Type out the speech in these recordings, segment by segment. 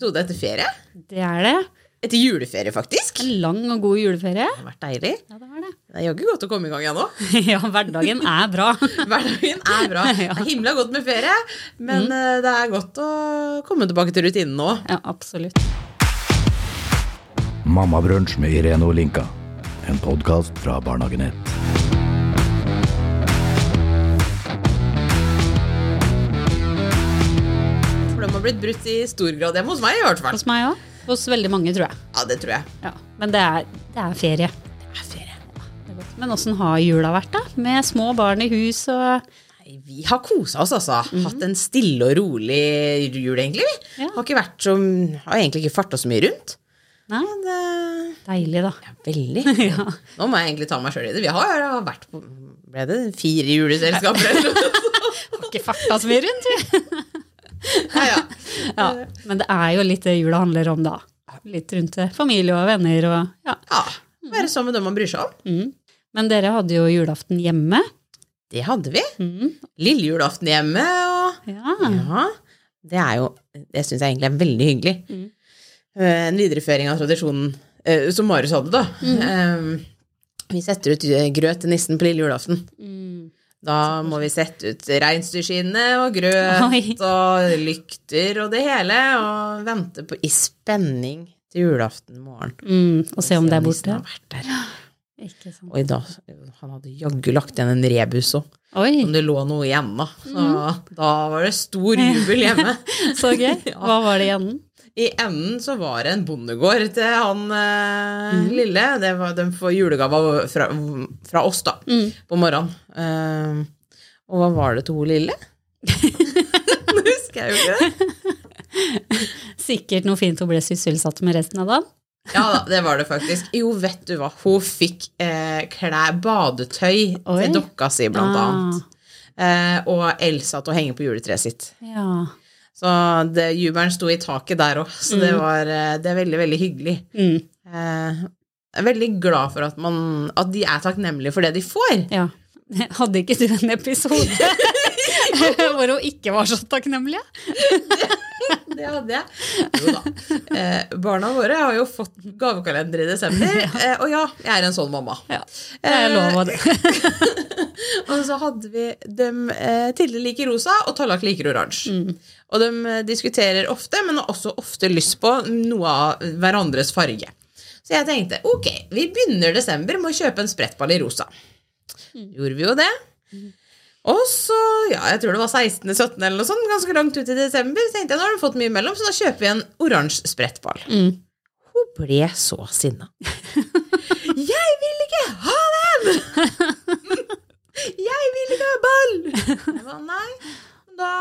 episode etter ferie. Det er det. Etter juleferie, faktisk. En lang og god juleferie. Det har vært deilig. Ja, det var det. Det er jaggu godt å komme i gang igjen nå. Ja, hverdagen er bra. Hverdagen er bra. Det er himla godt med ferie, men mm. det er godt å komme tilbake til rutinen nå. Ja, absolutt. Mammabrunsj med Irene Olinka. En podkast fra Barnehagenett. Har blitt brutt i stor grad hjemme hos meg, i hvert fall. Hos meg òg. Hos veldig mange, tror jeg. Ja, det tror jeg. Ja. Men det er, det er ferie. Det er ferie. Det er. Men åssen har jula vært, da? Med små barn i hus og Nei, Vi har kosa oss, altså. Hatt en stille og rolig jul, egentlig. Ja. Har ikke vært så Har egentlig ikke farta så mye rundt. Nei, det deilig, da. Ja, veldig. Nå må jeg egentlig ta meg sjøl i det. Vi har jo vært på Ble det fire juleselskaper eller noe? Har ikke farta så mye rundt, vi. Ja, ja. Ja, men det er jo litt det jula handler om, da. Litt rundt familie og venner og ja. ja. Være sammen med dem man bryr seg om. Mm. Men dere hadde jo julaften hjemme. Det hadde vi. Mm. Lille julaften hjemme og Ja. Ja. Det er jo Det syns jeg egentlig er veldig hyggelig. Mm. Eh, En videreføring av tradisjonen eh, som Marius hadde, da. Mm. Eh, vi setter ut grøt til nissen på lille julaften. Mm. Da må vi sette ut reinsdyrskinnet og grøt og lykter og det hele, og vente på i spenning til julaften morgen. Mm. Og se om det er borte. Og i dag, han hadde jaggu lagt igjen en rebus òg, om det lå noe igjen da. Så Mm. da var det stor jubel hjemme. så gøy. Hva var det igjen? I enden så var det en bondegård til han eh, Mm. lille. Det var, de får julegave fra, fra oss, da, Mm. på morgenen. Eh, og hva var det til hun lille? Nå husker jeg jo ikke det. Sikkert noe fint hun ble sysselsatt med resten av dagen. Ja da, det var det faktisk. Jo, vet du hva. Hun fikk eh, klær, badetøy Oi. til dokka si, blant Ah. annet. Eh, og Elsa til å henge på juletreet sitt. Ja. Så det, jubelen sto i taket der òg, så det, var, eh, det er veldig, veldig hyggelig. Mm. Eh, jeg er veldig glad for at, man, at de er takknemlige for det de får. ja. Hadde ikke du en episode hvor hun ikke var så takknemlig? Det hadde jeg. Jo da. Eh, barna våre har jo fått gavekalender i desember, eh, og ja, jeg er en sånn mamma. Ja, jeg er lov av det. Og så hadde vi dem eh, Tilde liker rosa, og Tallak liker oransje. Og de eh, diskuterer ofte, men har også ofte lyst på noe av hverandres farge. Så jeg tenkte ok, vi begynner desember med å kjøpe en sprettball i rosa. Gjorde vi jo det. Og så, ja, jeg tror det var 16.-17. eller noe sånt, ganske langt ut i desember, så tenkte jeg nå har du fått mye mellom, så da kjøper vi en oransje sprettball. Mm. Hun ble så sinna. Jeg vil ikke ha den! Jeg vil ikke ha ball! Jeg sa, nei, da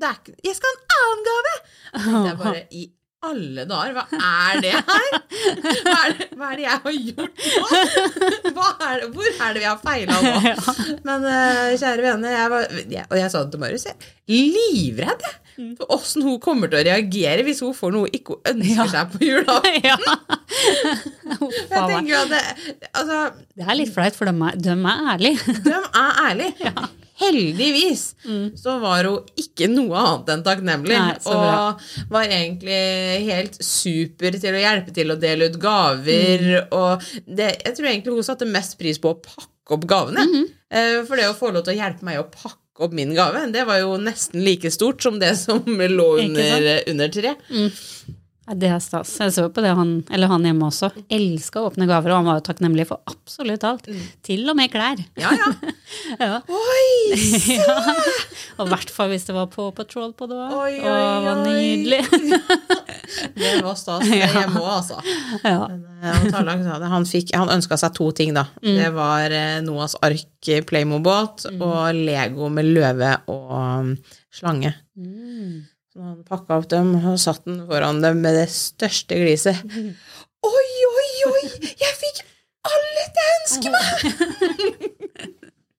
det ikke, Jeg skal ha en annen gave! Det er bare i alle dager, hva er det her? Hva er det, hva er det jeg har gjort nå? Er det, hvor er det vi har feila nå? Men eh, kjære vene, jeg var, og jeg sa det til Marius, jeg livredd jeg, for åssen hun kommer til å reagere hvis hun får noe ikke hun ønsker seg på julaften. ja. Jeg tenker at det, altså, Det er litt flaut, for de er, de er ærlige. de er ærlige. Heldigvis så var hun ikke noe annet enn takknemlig. Nei, og var egentlig helt super til å hjelpe til å dele ut gaver. Og det, jeg tror egentlig hun satte mest pris på å pakke opp gavene. Eh, For det å få lov til å hjelpe meg å pakke opp min gave, det var jo nesten like stort som det som lå under, under treet. Ja, det er stas. Jeg så på det han, eller han hjemme også. Elska åpne gaver, og han var jo takknemlig for absolutt alt. Til og med klær. Ja, ja. Ja. Oi! ja. Og i hvert fall hvis det var Paw Patrol på det òg. Oi, oi, Det var nydelig. Det var stas det hjemme òg, altså. ja. Men, eh, han. Han, fikk- han ønska seg to ting, da. Det var eh, Noahs ark Playmobot mm. og Lego med løve og um, slange. Mm. Så han pakka opp dem og satt den foran dem med det største gliset. Oi, oi, oi! Jeg fikk alt jeg ønsker meg!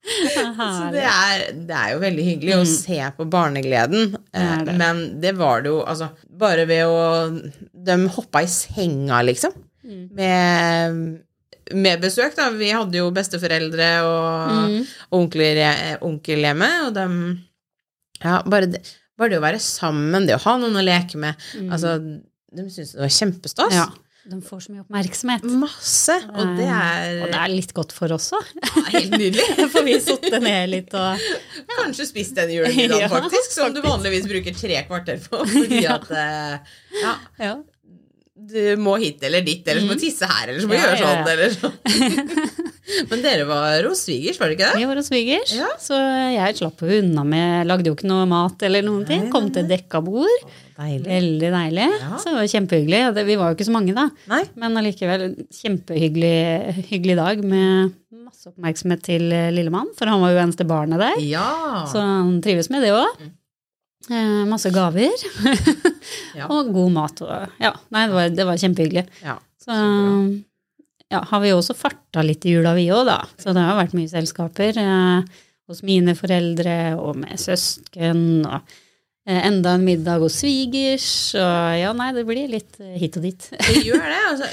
Så det er, det er jo veldig hyggelig å se på barnegleden. Det eh, det. Men det var det jo altså Bare ved å De hoppa i senga, liksom. Med, med besøk, da. Vi hadde jo besteforeldre og, Mm. onkler, onkel hjemme, og de Ja, bare det, bare det å være sammen, det å ha noen å leke med Altså, de syns det var kjempestas. Mm. Ja. De får så mye oppmerksomhet. Masse. Og det er, Og det er litt godt for oss òg. helt nydelig. For vi satte ned litt og Kanskje spist den julemiddagen, Ja, faktisk, som du vanligvis bruker tre kvarter på. Fordi Ja. at eh, ja, ja. Du må hit eller dit, eller så må du tisse her, eller så må du Mm. Ja, gjøre sånn, eller sånn. Men dere var hos svigers, var det ikke det? Vi var hos svigers, Ja. så jeg slapp jo unna med Lagde jo ikke noe mat eller noen ting. Kom til dekka bord. Deilig. Veldig deilig. Ja. Så det var kjempehyggelig. Vi var jo ikke så mange, da. Nei? Men allikevel kjempehyggelig hyggelig dag med masse oppmerksomhet til eh, lillemann, for han var jo eneste barnet der. Ja. Så han trives med det òg. Eh, masse gaver. Ja. Og god mat. Og, ja, nei, det var, det var kjempehyggelig. ja. Så ja, har vi jo også farta litt i jula, vi òg, da. Så det har vært mye selskaper eh, hos mine foreldre og med søsken. Og eh, enda en middag hos svigers. Og ja, nei, det blir litt eh, hit og dit. Det gjør det. Altså,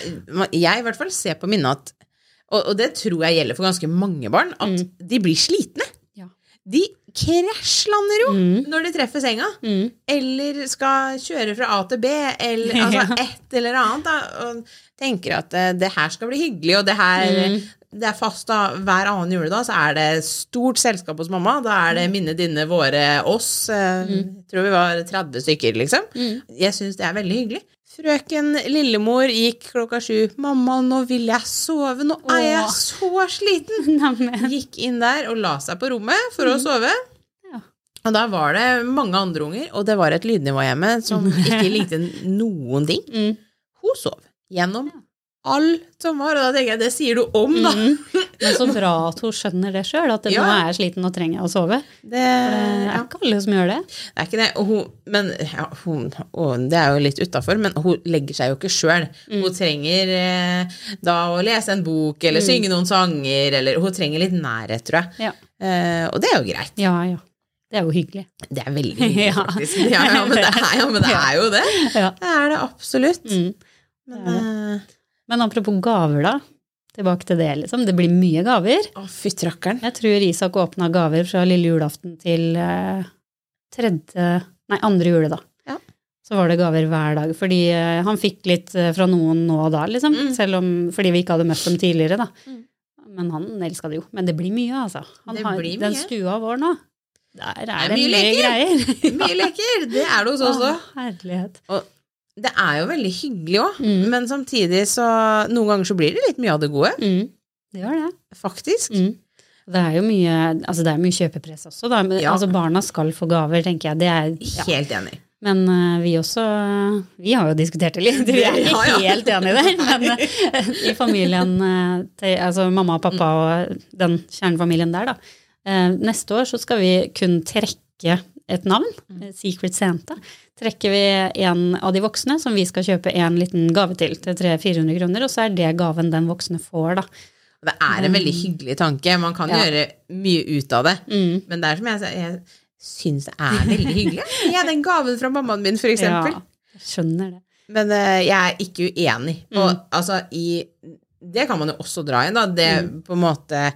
jeg i hvert fall ser på minnet at og, og det tror jeg gjelder for ganske mange barn, at de blir slitne. Ja. De krasjlander jo Mm. når de treffer senga. Mm. Eller skal kjøre fra A til B, eller altså et eller annet. Da, og tenker at eh, det her skal bli hyggelig, og det her Mm. det er fast da, Hver annen juledag så er det stort selskap hos mamma. Da er Mm. det minne dine, våre, oss. eh, Jeg tror vi var 30 stykker, liksom. Mm. Jeg syns det er veldig hyggelig. Frøken Lillemor gikk klokka sju. 'Mamma, nå vil jeg sove. Nå er jeg så sliten.' Gikk inn der og la seg på rommet for å sove. Og da var det mange andre unger, og det var et lydnivå hjemme som ikke likte noen ting. Mm. Hun sov gjennom alt som var, og da tenker jeg, det sier du om, da. Mm. Men så bra at hun skjønner det sjøl, at Ja. nå er jeg sliten og trenger å sove. Det, Det er ja, ikke alle som gjør det. det er ikke det. Og hun, men ja, hun, og det er jo litt utafor, men hun legger seg jo ikke sjøl. Mm. Hun trenger eh, da å lese en bok, eller synge noen sanger, eller hun trenger litt nærhet, tror jeg. Ja. Eh, og det er jo greit. ja, ja. Det er jo hyggelig. Det er veldig hyggelig, Ja. faktisk. Ja, ja, men det er, ja, men det er jo det. Ja. Det er det absolutt. Mm. Men, Det eh, Men apropos gaver, da. Tilbake til det, liksom. Det blir mye gaver. Å, fytti rakkeren. Jeg tror Isak åpna gaver fra lille julaften til eh, tredje Nei, andre juledag. Ja. Så var det gaver hver dag. Fordi eh, han fikk litt eh, fra noen nå og da, liksom. Mm. Selv om, fordi vi ikke hadde møtt dem tidligere, da. Mm. Men han elska det jo. Men det blir mye, altså. Han Det har, blir Den stua vår nå, der er er det mye mye, leker. greier. Mye leker. Det er det hos oss òg. herlighet. Og det er jo veldig hyggelig òg, Mm. men samtidig så Noen ganger så blir det litt mye av det gode, Mm. Det gjør det. faktisk. Mm. Det er jo mye, altså det er mye kjøpepress også, da. Men, Ja. altså barna skal få gaver, tenker jeg. Det er, ja. Helt enig. Men uh, vi også Vi har jo diskutert det litt. Vi er ikke Ja, helt enige der. Men uh, i familien uh, til altså mamma og pappa og den kjernefamilien der, da. neste år så skal vi kun trekke et navn, eh, Secret Santa. Trekker vi en av de voksne som vi skal kjøpe en liten gave til, til 300-400 kroner, og så er det gaven den voksne får, da. Det er en veldig hyggelig tanke. Man kan Ja. gjøre mye ut av det. Mm. Men det er som jeg jeg syns er veldig hyggelig. Ja, den gaven fra mammaen min, for eksempel. Ja, jeg skjønner det. Men uh, jeg er ikke uenig. Og Mm. altså, i Det kan man jo også dra inn, da. Det Mm. på en måte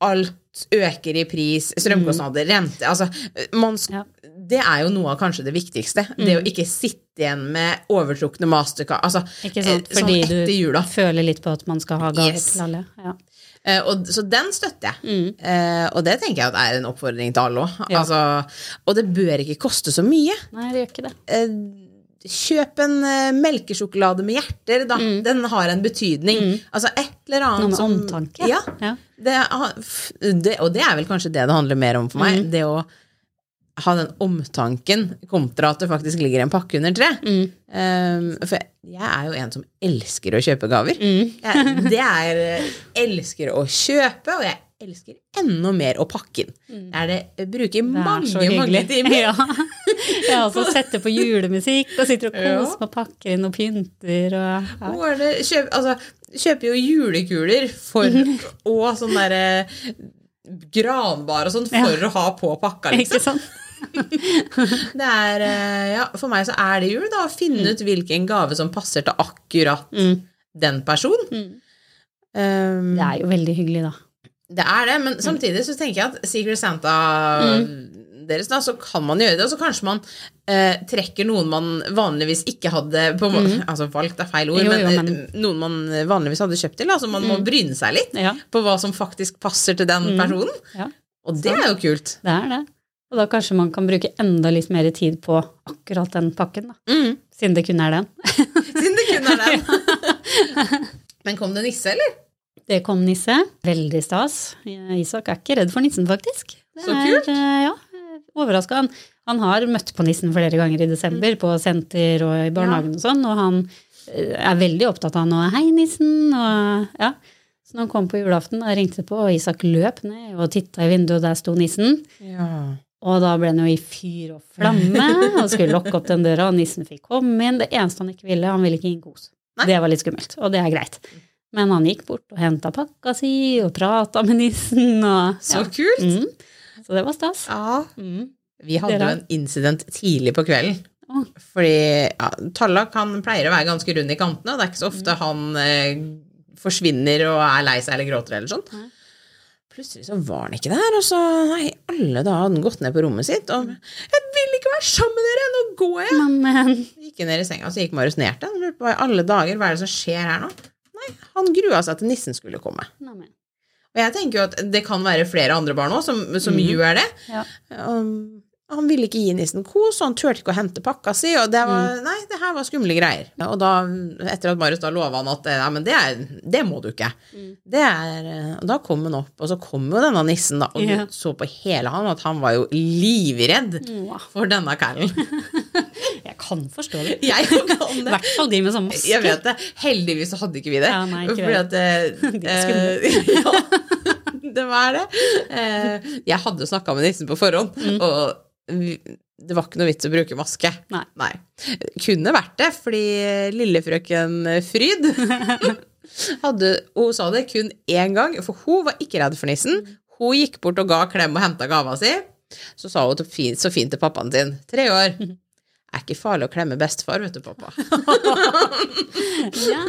Alt øker i pris. Strømkostnader, rente Altså, man, Mm. Ja. Det er jo noe av kanskje det viktigste. Det å ikke sitte igjen med overtrukne mastercard. Altså, Ikke sant? fordi sånn Fordi etter du jula. føler litt på at man skal ha gaver Yes. til alle. Ja. Uh, og, så den støtter jeg. Mm. Uh, og det tenker jeg er en oppfordring til alle òg. Ja. Altså, og det bør ikke koste så mye. Nei, det gjør ikke det. Uh, kjøp en eh, melkesjokolade med hjerter, da. Den har en betydning. Altså et eller annet Mm. Noe med som omtanke. Ja, Ja. det, f- det, og det er vel kanskje det det handler mer om for meg. Mm. Det å ha den omtanken kontra at det faktisk ligger en pakke under tre. Mm. Um, for jeg er jo en som elsker å kjøpe gaver. Mm. Jeg, det er eh, elsker å kjøpe, og jeg elsker enda mer å pakke inn. Det er det jeg bruker Mm. Det mange, mange timer. Ja. Jeg også setter på julemusikk og sitter og koser koser og pakker inn og pynter og ja. Er det, kjøp, altså, kjøper jo julekuler for, og sånn derre granbar og sånn for å ha på pakka, liksom. Ikke sant? Det er, eh, ja, for meg så er det jul, da, å finne ut hvilken gave som passer til akkurat Mm. den personen. Mm. Um, Det er jo veldig hyggelig, da. Det er det, men samtidig så tenker jeg at Secret Santa deres, da, så kan man gjøre det. Og så kanskje man eh, trekker noen man vanligvis ikke hadde på, måte- Altså valgt er feil ord. Jo, jo, men, men- eh, noen man vanligvis hadde kjøpt til. Altså man må bryne seg litt Ja, på hva som faktisk passer til den personen. ja, Og det er jo kult. det er det. Og da kanskje man kan bruke enda litt mer tid på akkurat den pakken, da. Mm. Siden det kun er den. Siden det kun er den. Men kom det nisse, eller? Det kom nisse. Veldig stas. Isak er ikke redd for nissen, faktisk. Det Så kult. Er, eh, ja, overraska. Han, han har møtt på nissen flere ganger i desember, på senter og i barnehagen og sånn, og han eh, er veldig opptatt av noe 'hei, nissen', og ja. Så når han kom på julaften, da ringte det på, og Isak løp ned og titta i vinduet, og der sto nissen. Ja. Og da ble han jo i fyr og flamme og skulle lokke opp den døra, og nissen fikk komme inn. Det eneste han ikke ville, han ville ikke gi en kos. Det var litt skummelt, og det er greit. Men han gikk bort og henta pakka si og prata med nissen og Så ja. kult. Mm. Så det var stas. Ja. Mm. Vi hadde jo en incident tidlig på kvelden. Oh. Fordi ja, Tallak han pleier å være ganske rund i kantene, og det er ikke så ofte Mm. han eh, forsvinner og er lei seg eller gråter eller sånn. Plutselig så var han ikke der, og så nei, alle da hadde han gått ned på rommet sitt og 'Jeg vil ikke være sammen med dere, nå går jeg!' Amen. Gikk ned i senga, så gikk Marius ned til ham. Hva i alle dager, hva er det som skjer her nå? Nei, han grua seg til nissen skulle komme. Amen. Og jeg tenker jo at det kan være flere andre barn òg som, som mm. gjør det. Ja. Um, han ville ikke gi nissen kos, og han turte ikke å hente pakka si, og det var, Mm. nei, det her var skumle greier. Og da, etter at Marius da lova han at ja, men det, er, det må du ikke. Mm. Det er, og da kom han opp, og så kom jo denne nissen, da, og du så på hele han at han var jo livredd wow. for denne kælen. Jeg kan forstå det. Jeg kan det. I hvert fall de med sånn maske. Jeg vet det. Heldigvis så hadde ikke vi det. Ja, nei, ikke Fordi det. at eh, De er eh, ja, det var det. Eh, jeg hadde snakka med nissen på forhånd, Mm. og det var ikke noe vits å bruke maske. Nei. Kunne vært det, fordi lillefrøken Fryd hadde, Hun sa det kun én gang, for hun var ikke redd for nissen. Hun gikk bort og ga klem og henta gava si. Så sa hun så fint til pappaen sin, tre år. Er ikke farlig å klemme bestefar, vet du, pappa. Ja.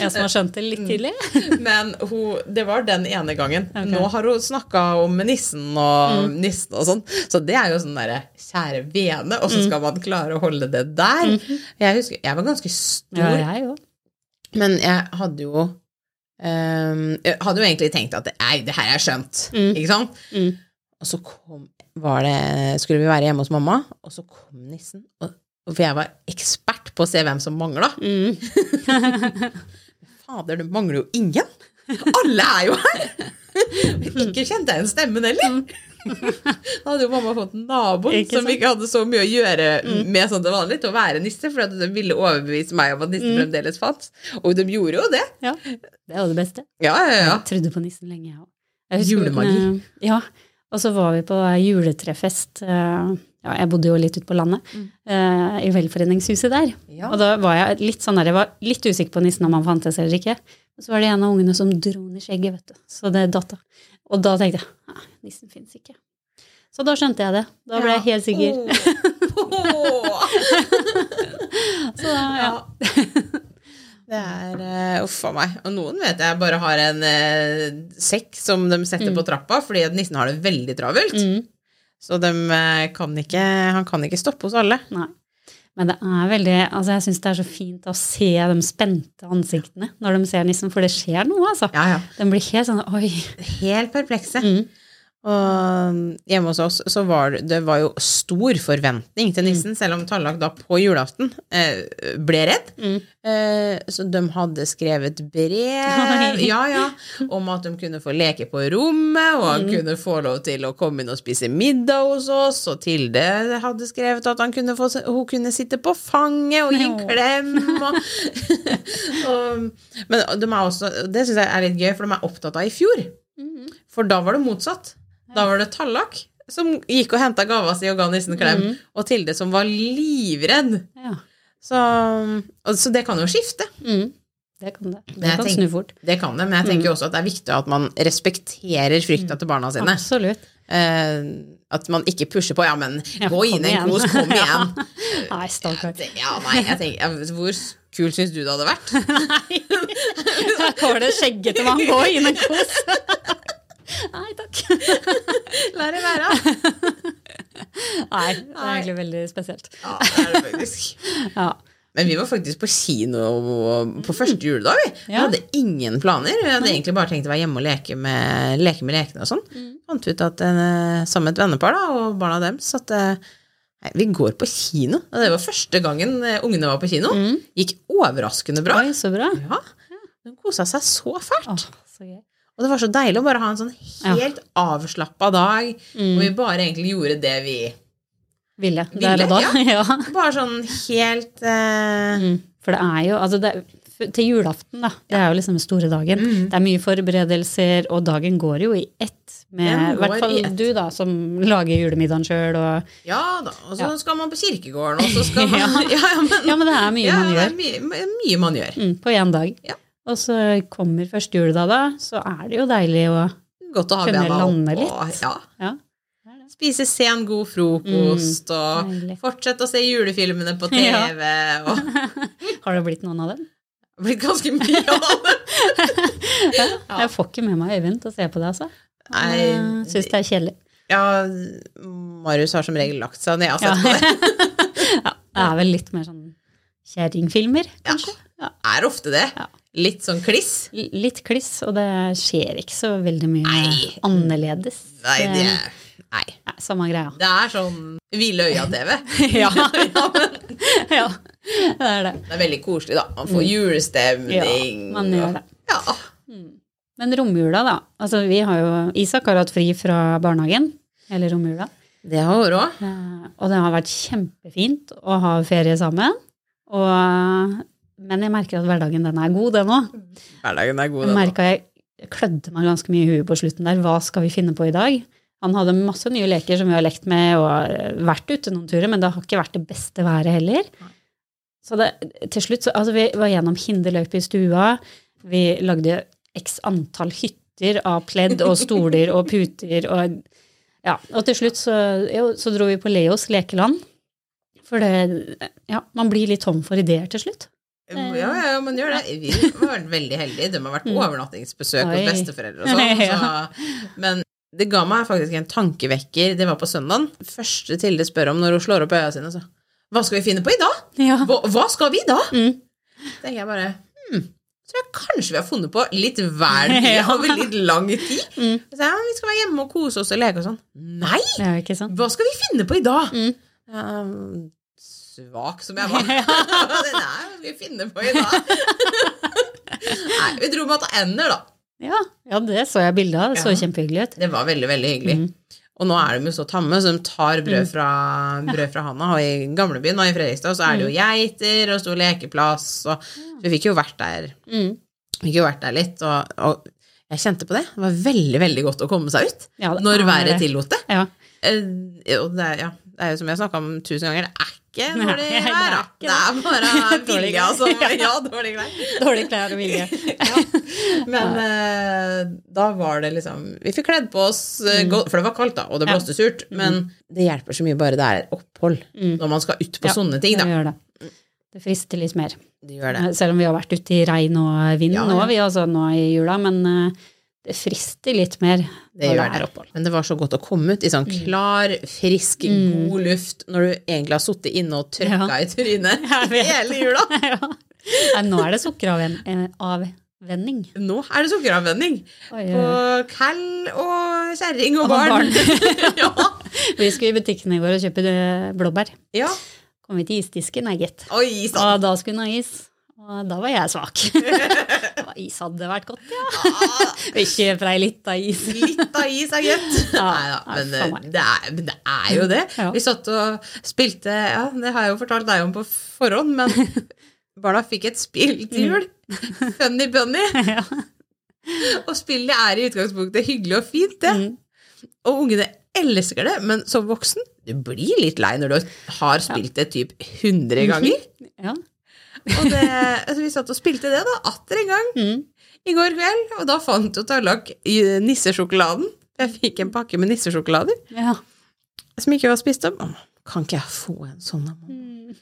Jeg som har skjønt det litt tidlig. Men hun, det var den ene gangen. Okay. Nå har hun snakka om nissen og nissen og sånn, så det er jo sånn derre kjære vene, og så skal man klare å holde det der. Jeg husker, jeg var ganske stor, Ja, jeg òg. men jeg hadde jo Um, Jeg hadde jo egentlig tenkt at nei, det her er skjønt, Mm. ikke sant? Mm. Og så kom, var det, skulle vi være hjemme hos mamma, og så kom nissen. Og for jeg var ekspert på å se hvem som mangla. Mm. Fader, det mangler jo ingen! Alle er jo her! Ikke kjente jeg igjen stemmen heller. Da hadde jo mamma fått en nabo som ikke hadde så mye å gjøre med sånn det vanlig, til å være nisse, for at de ville overbevise meg om at nissen fremdeles fantes. Og de gjorde jo det. Ja, det var det beste. Ja, ja, ja. Jeg trodde på nissen lenge, jeg òg. Julemagi. Ja. Og så var vi på juletrefest. eh, Ja, jeg bodde jo litt ute på landet, eh, i velforeningshuset der. Ja. Og da var jeg litt sånn der, jeg var litt usikker på nissen om han fantes eller ikke. Og så var det en av ungene som dro den i skjegget, vet du. Så det datt av. Og da tenkte jeg nei, nissen fins ikke. Så da skjønte jeg det. Da ble jeg helt sikker. Åh. Så da, ja. Det er uh, uff a meg. Og noen vet jeg bare har en uh, sekk som de setter på trappa fordi nissen har det veldig travelt. Mm. Så de, eh, kan ikke, han kan ikke stoppe hos alle. Nei. Men det er veldig, altså jeg syns det er så fint å se de spente ansiktene når de ser nissen, for det skjer noe, altså. Ja, ja. De blir helt sånn oi. Helt perplekse. Mm. Og hjemme hos oss så var det, det var jo stor forventning til nissen, selv om Tallak da på julaften eh, ble redd. Mm. Eh, så de hadde skrevet brev ja, ja, om at de kunne få leke på rommet, og han Mm. kunne få lov til å komme inn og spise middag hos oss. Og Tilde hadde skrevet at han kunne få, hun kunne sitte på fanget og gi en klem. Og, og, men de er også, det syns jeg er litt gøy, for de er opptatt av i fjor. Mm. For da var det motsatt. Da var det Tallak som gikk og henta gava si og ga nissen klem, mm. og Tilde som var livredd. Ja. Så, og, så det kan jo skifte. Mm. Det kan det. Det kan tenker- snu fort. Det kan det, men jeg tenker også at det er viktig at man respekterer frykta til barna sine. Absolutt. Eh, at man ikke pusher på 'ja, men Ja, gå inn i en kos, kom igjen'. Nei, stakkar. Ja, nei, jeg tenker, Hvor kul syns du det hadde vært? Nei. Her kommer det skjeggete mann gå inn en kos. Nei takk. La det være. Nei, det er egentlig veldig spesielt. Ja, det er det faktisk. Ja. Men vi var faktisk på kino på første juledag. Vi, vi Ja. hadde ingen planer. Vi hadde egentlig bare tenkt å være hjemme og leke med, leke med lekene og sånn. Fant ut at eh, sammen med et vennepar da, og barna deres at eh, nei, vi går på kino. Og det var første gangen eh, ungene var på kino. Gikk overraskende bra. Oi, så bra. Ja, De kosa seg så fælt. Åh, så gøy. Og det var så deilig å bare ha en sånn helt avslappa dag, Mm. hvor vi bare egentlig gjorde det vi Ville. Ville, Der og da. Ja. Bare sånn helt uh... Mm. For det er jo altså det, Til julaften, da. Det er jo liksom den store dagen. Mm. Det er mye forberedelser, og dagen går jo i ett. Med i hvert fall du, da, som lager julemiddagen sjøl. Og, Ja da. Og så Ja. skal man på kirkegården, og så skal man Ja. ja. ja, men, ja, men det er mye ja, man gjør. mye, mye man gjør. Mm, på én dag. Ja. Og så kommer første juledag, da. Så er det jo deilig å Godt å ha Kunne lande opp. litt. Og, ja. Ja. Spise sen, god frokost, og Deilig. fortsette å se julefilmene på TV. Ja. Og Har det blitt noen av dem? det har blitt ganske mye av dem. Ja. Jeg får ikke med meg Øyvind til å se på det, altså. Jeg syns det er kjedelig. Ja, Marius har som regel lagt seg ned og sett på det. Ja, det er vel litt mer sånn kjerringfilmer, kanskje. Ja. Er ofte det. Ja. Litt sånn kliss. L- Litt kliss, og det skjer ikke så veldig mye Nei. annerledes. Nei, det er Nei. Nei, samme greia. Det er sånn hvile øya-TV. Ja. ja, det er det. det er veldig koselig, da. Man får julestemning. Ja, man gjør det. Ja. Men romjula, da. Altså, vi har jo Isak har hatt fri fra barnehagen hele romjula. Det har vært òg. Eh, Og det har vært kjempefint å ha ferie sammen. Og, men jeg merker at hverdagen den er god, den òg. Hverdagen er god, den. merka jeg jeg klødde meg ganske mye i huet på slutten der. Hva skal vi finne på i dag? Han hadde masse nye leker som vi har lekt med og eh, vært ute noen turer, men det har ikke vært det beste været heller. Så det, til slutt så, altså vi var gjennom hinderløype i stua. Vi lagde x antall hytter av pledd og stoler og puter og Ja. Og til slutt så, jo, så dro vi på Leos lekeland. For det Ja, man blir litt tom for ideer til slutt. Ja, ja, man gjør det. Vi har vært veldig heldige. De har vært på overnattingsbesøk hos Mm. Besteforeldre og sånn. Så, men det ga meg faktisk en tankevekker. Det var på søndagen. Første Tilde spør om når hun slår opp øya sine, så Hva skal vi finne på i dag? Hva, hva skal vi da? Mm. tenker jeg bare hmm, tror jeg kanskje vi har funnet på litt hver mye over litt lang tid. Mm. Så ja, vi skal være hjemme og kose oss og leke og sånn. Nei! Hva skal vi finne på i dag? Mm. Ja, svak som jeg var. Hva skal vi finne på i dag? Nei, vi dro med til ender, da. Ja, ja, det så jeg bilde av. Det så Ja. kjempehyggelig ut. Det var veldig, veldig hyggelig. Mm. Og nå er de jo så tamme, så de tar brød fra, brød fra handa. Og i gamlebyen og i Fredrikstad så er det jo geiter og stor lekeplass. Og, så vi fikk jo vært der, Mm. fikk jo vært der litt. Og, og jeg kjente på det. Det var veldig, veldig godt å komme seg ut. Ja, det Når er været tillot det. Ja. Eh, og det, er, ja, det er jo som jeg har snakka om tusen ganger, det er ikke dårlig det er. Det er bare Dårlig altså. Ja. Dårlig klær. Dårlig klær og vilje. Ja. Men eh, da var det liksom Vi fikk kledd på oss eh, for det var kaldt, da, og det Mm. Mm. blåste surt. Men det hjelper så mye bare det er opphold når man skal ut på sånne ting, Det da. gjør det. Det frister litt mer. Det gjør det. Selv om vi har vært ute i regn og vind nå, vi altså nå i jula, men eh, det frister litt mer Det når gjør er det. opphold. Men det var så godt å komme ut i sånn Mm. klar, frisk, god luft når du egentlig har sittet inne og trøkka Ja. i trynet hele jula. ja. Nei, nå er det sukkeravvenning. Nå er det sukkeravvenning Oi, på cal og kjerring og Og barn. barn. ja. Vi skulle i butikken i går og kjøpe eh, blåbær. ja. Kom vi til isdisken, nei gitt. Og da skulle hun ha is. Og da var jeg svak. Og is hadde vært godt, ja. Ikke for ei lita is. Litt av is er godt. Ja, Nei da, men men det er jo det. Ja. Vi satt og spilte Ja, det har jeg jo fortalt deg om på forhånd, men barna fikk et spill til jul. Funny Bunny. Ja. Og spillet er i utgangspunktet hyggelig og fint, det. Mm. Og ungene elsker det, men som voksen du blir litt lei når du har spilt det typ 100 ganger. Ja. Og det, altså vi satt og spilte det da, atter en gang Mm. i går kveld, og da fant jo Tallak i nissesjokoladen. Jeg fikk en pakke med nissesjokolader ja. som ikke var spist opp. Kan ikke jeg få en sånn? Mm.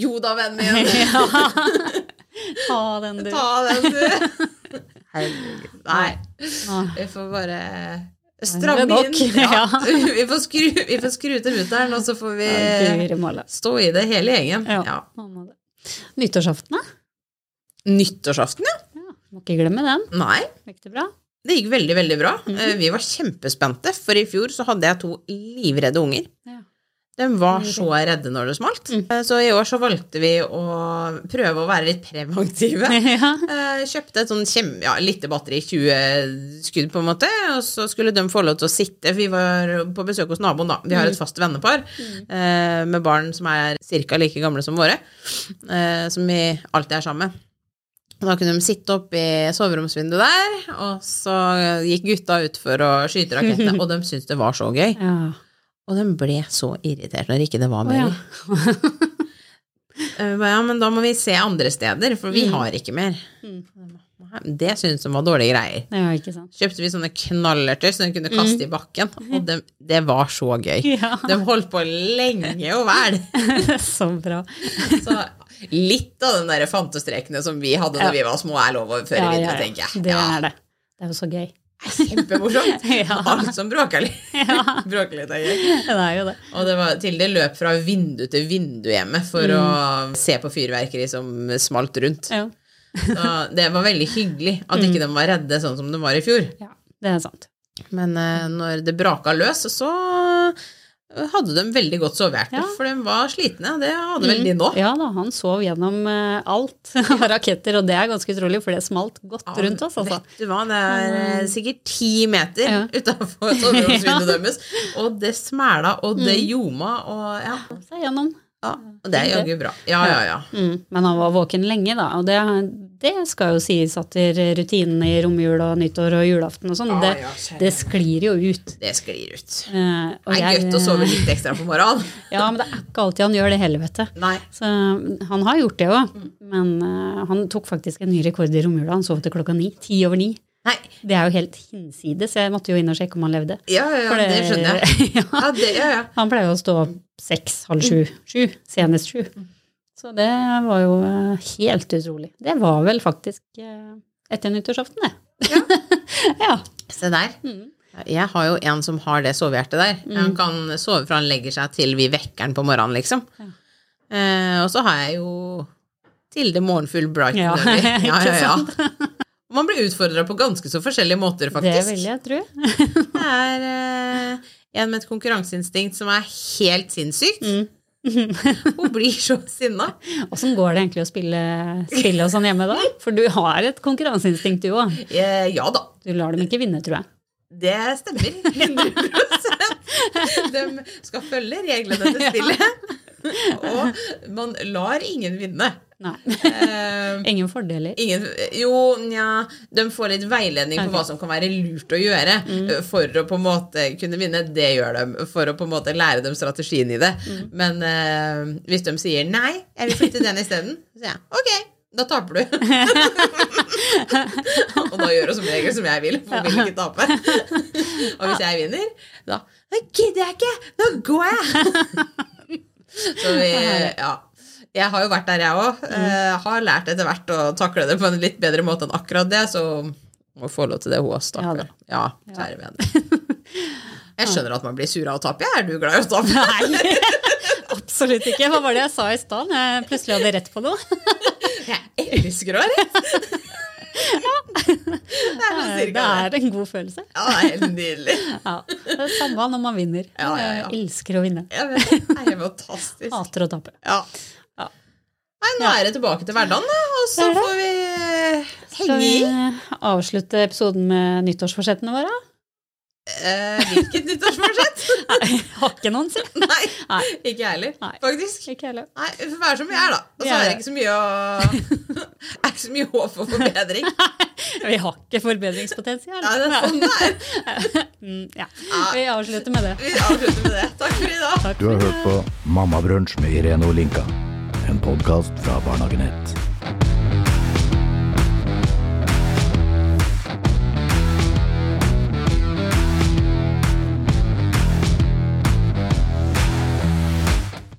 Jo da, vennen min. Ta den, du. Ta den, du. Herregud. Nei, Ah. vi får bare stramme inn. Ja, Ja. vi, får skru, vi får skru til mutter'n, og så får vi stå i det hele gjengen. Ja. Nyttårsaften, da? Nyttårsaften, ja. Ja, må ikke glemme den. Nei, Gikk det bra? det gikk veldig, veldig bra. Mm -hmm. Vi var kjempespente, for i fjor så hadde jeg to livredde unger. De var så redde når det smalt. Mm. Eh, Så i år så valgte vi å prøve å være litt preventive. ja. Eh, Kjøpte et sånn kjem, ja, lite batteri, 20 skudd på en måte, og så skulle de få lov til å sitte. Vi var på besøk hos naboen, da. Vi har et fast vennepar mm. med barn som er ca. like gamle som våre, eh, som vi alltid er sammen med. Da kunne de sitte oppe i soveromsvinduet der, og så gikk gutta ut for å skyte rakettene, og de syntes det var så gøy. ja. Og den ble så irritert når ikke det var Å, mer. ja. Eh, Ja, men da må vi se andre steder, for vi Mm. har ikke mer. Mm. Det syntes hun var dårlige greier. ja, ikke sant. Kjøpte vi sånne knallerter som hun kunne kaste i bakken, og det, det var så gøy. Mm. Ja, De holdt på lenge og vel. så bra. Så litt av den der fantestrekene som vi hadde da Ja. vi var små, er lov å føre Ja, ja, videre, ja. tenker jeg. Det er det. Det er jo så gøy. Kjempemorsomt. Ja. Alt som bråker litt. Bråker litt er gøy. det er jo det. Og det var til det løp fra vindu til vindu hjemme for å se på fyrverkeri som smalt rundt. Ja, Så det var veldig hyggelig at ikke de var redde sånn som de var i fjor. ja det er sant. Men eh, når det braka løs, så hadde de veldig godt sovehjerte, Ja. for de var slitne. Det hadde vel de nå. Ja da, han sov gjennom eh, alt av raketter, og det er ganske utrolig, for det smalt godt Ja, rundt oss, altså. Vet du hva, det er eh, sikkert ti meter Ja. utafor soveromsvinduet deres, og det smæla, og det ljoma, og ja. Seg gjennom. Ja. Og det er jaggu bra. Ja, ja, ja. Mm, men han var våken lenge, da, og det, det skal jo sies at rutinene i romjul og nyttår og julaften og sånn, ah, det, ja, det sklir jo ut. Det sklir ut. Eh, Det er jeg- godt å sove litt ekstra på morgenen. Ja, men det er ikke alltid han gjør det heller, vet du. Nei. Så han har gjort det òg, Mm. men uh, han tok faktisk en ny rekord i romjula. Han sov til klokka ni. Ti over ni. Nei. Det er jo helt hinsides. Jeg måtte jo inn og sjekke om han levde. Ja, ja, det, det skjønner jeg. ja, Ja, det, ja, han pleier jo å stå opp seks, halv sju, sju, senest sju. Så det var jo eh, helt utrolig. Det var vel faktisk eh, etter nyttårsaften, det. Ja. Se der. Mm. Jeg har jo en som har det sovehjertet der. Han kan sove fra han legger seg til vi vekker han på morgenen, liksom. Eh, og så har jeg jo Tilde Morgenfull Brighton Ja, Ja, ja, ja. Og Man blir utfordra på ganske så forskjellige måter, faktisk. Det vil jeg tro. Det er eh, en med et konkurranseinstinkt som er helt sinnssykt. Mm. Hun blir så sinna. Åssen går det egentlig å spille, spille og sånn hjemme da? For du har et konkurranseinstinkt du òg. Eh, ja da, Du lar dem ikke vinne, tror jeg. det stemmer. 100 De skal følge reglene til spillet. Og man lar ingen vinne. Nei. Eh, Ingen fordeler. Ingen, jo, nja De får litt veiledning på hva som kan være lurt å gjøre mm. for å på en måte kunne vinne. Det gjør de for å på en måte lære dem strategien i det. Men uh, hvis de sier 'nei, jeg vil flytte den isteden', så sier jeg 'ok, da taper du'. og da gjør hun som regel som jeg vil, for hun vil ikke tape. og hvis jeg vinner, da gidder jeg ikke, nå går jeg'. så vi, ja. Jeg har jo vært der, jeg òg. har lært etter hvert å takle det på en litt bedre måte enn akkurat det, så må få lov til det hun Ja, stakkar. Ja, kjære venner. Jeg skjønner at man blir sur av å tape. Jeg er du glad i å tape? Nei, absolutt ikke. Hva var det jeg sa i stad? når Jeg plutselig hadde rett på noe. Jeg elsker å ha rett. Det sånn Det er en god følelse. Ja, helt nydelig. Ja, det er samme når man vinner. Ja, ja, ja. Jeg elsker å vinne. Ja, det er fantastisk. Hater å tape. Ja. Ja. Nei, nå er det tilbake til hverdagen, da, og så får vi henge i. Skal vi avslutte episoden med nyttårsforsettene våre? Eh, hvilket nyttårsforsett? Jeg har ikke noen, si. Nei, Nei. ikke jeg heller, faktisk. Ikke heller. Nei, vi får være som vi er, da. Og så er det ikke så mye å er ikke så mye håp for forbedring. Vi har ikke forbedringspotensial. Nei, det er sånn det er. Mm, ja. Vi avslutter med det. Vi avslutter med det. Takk for i dag. Du har hørt på Mammabrunsj med Irene Olinka. En podkast fra Barnehagenett. 1.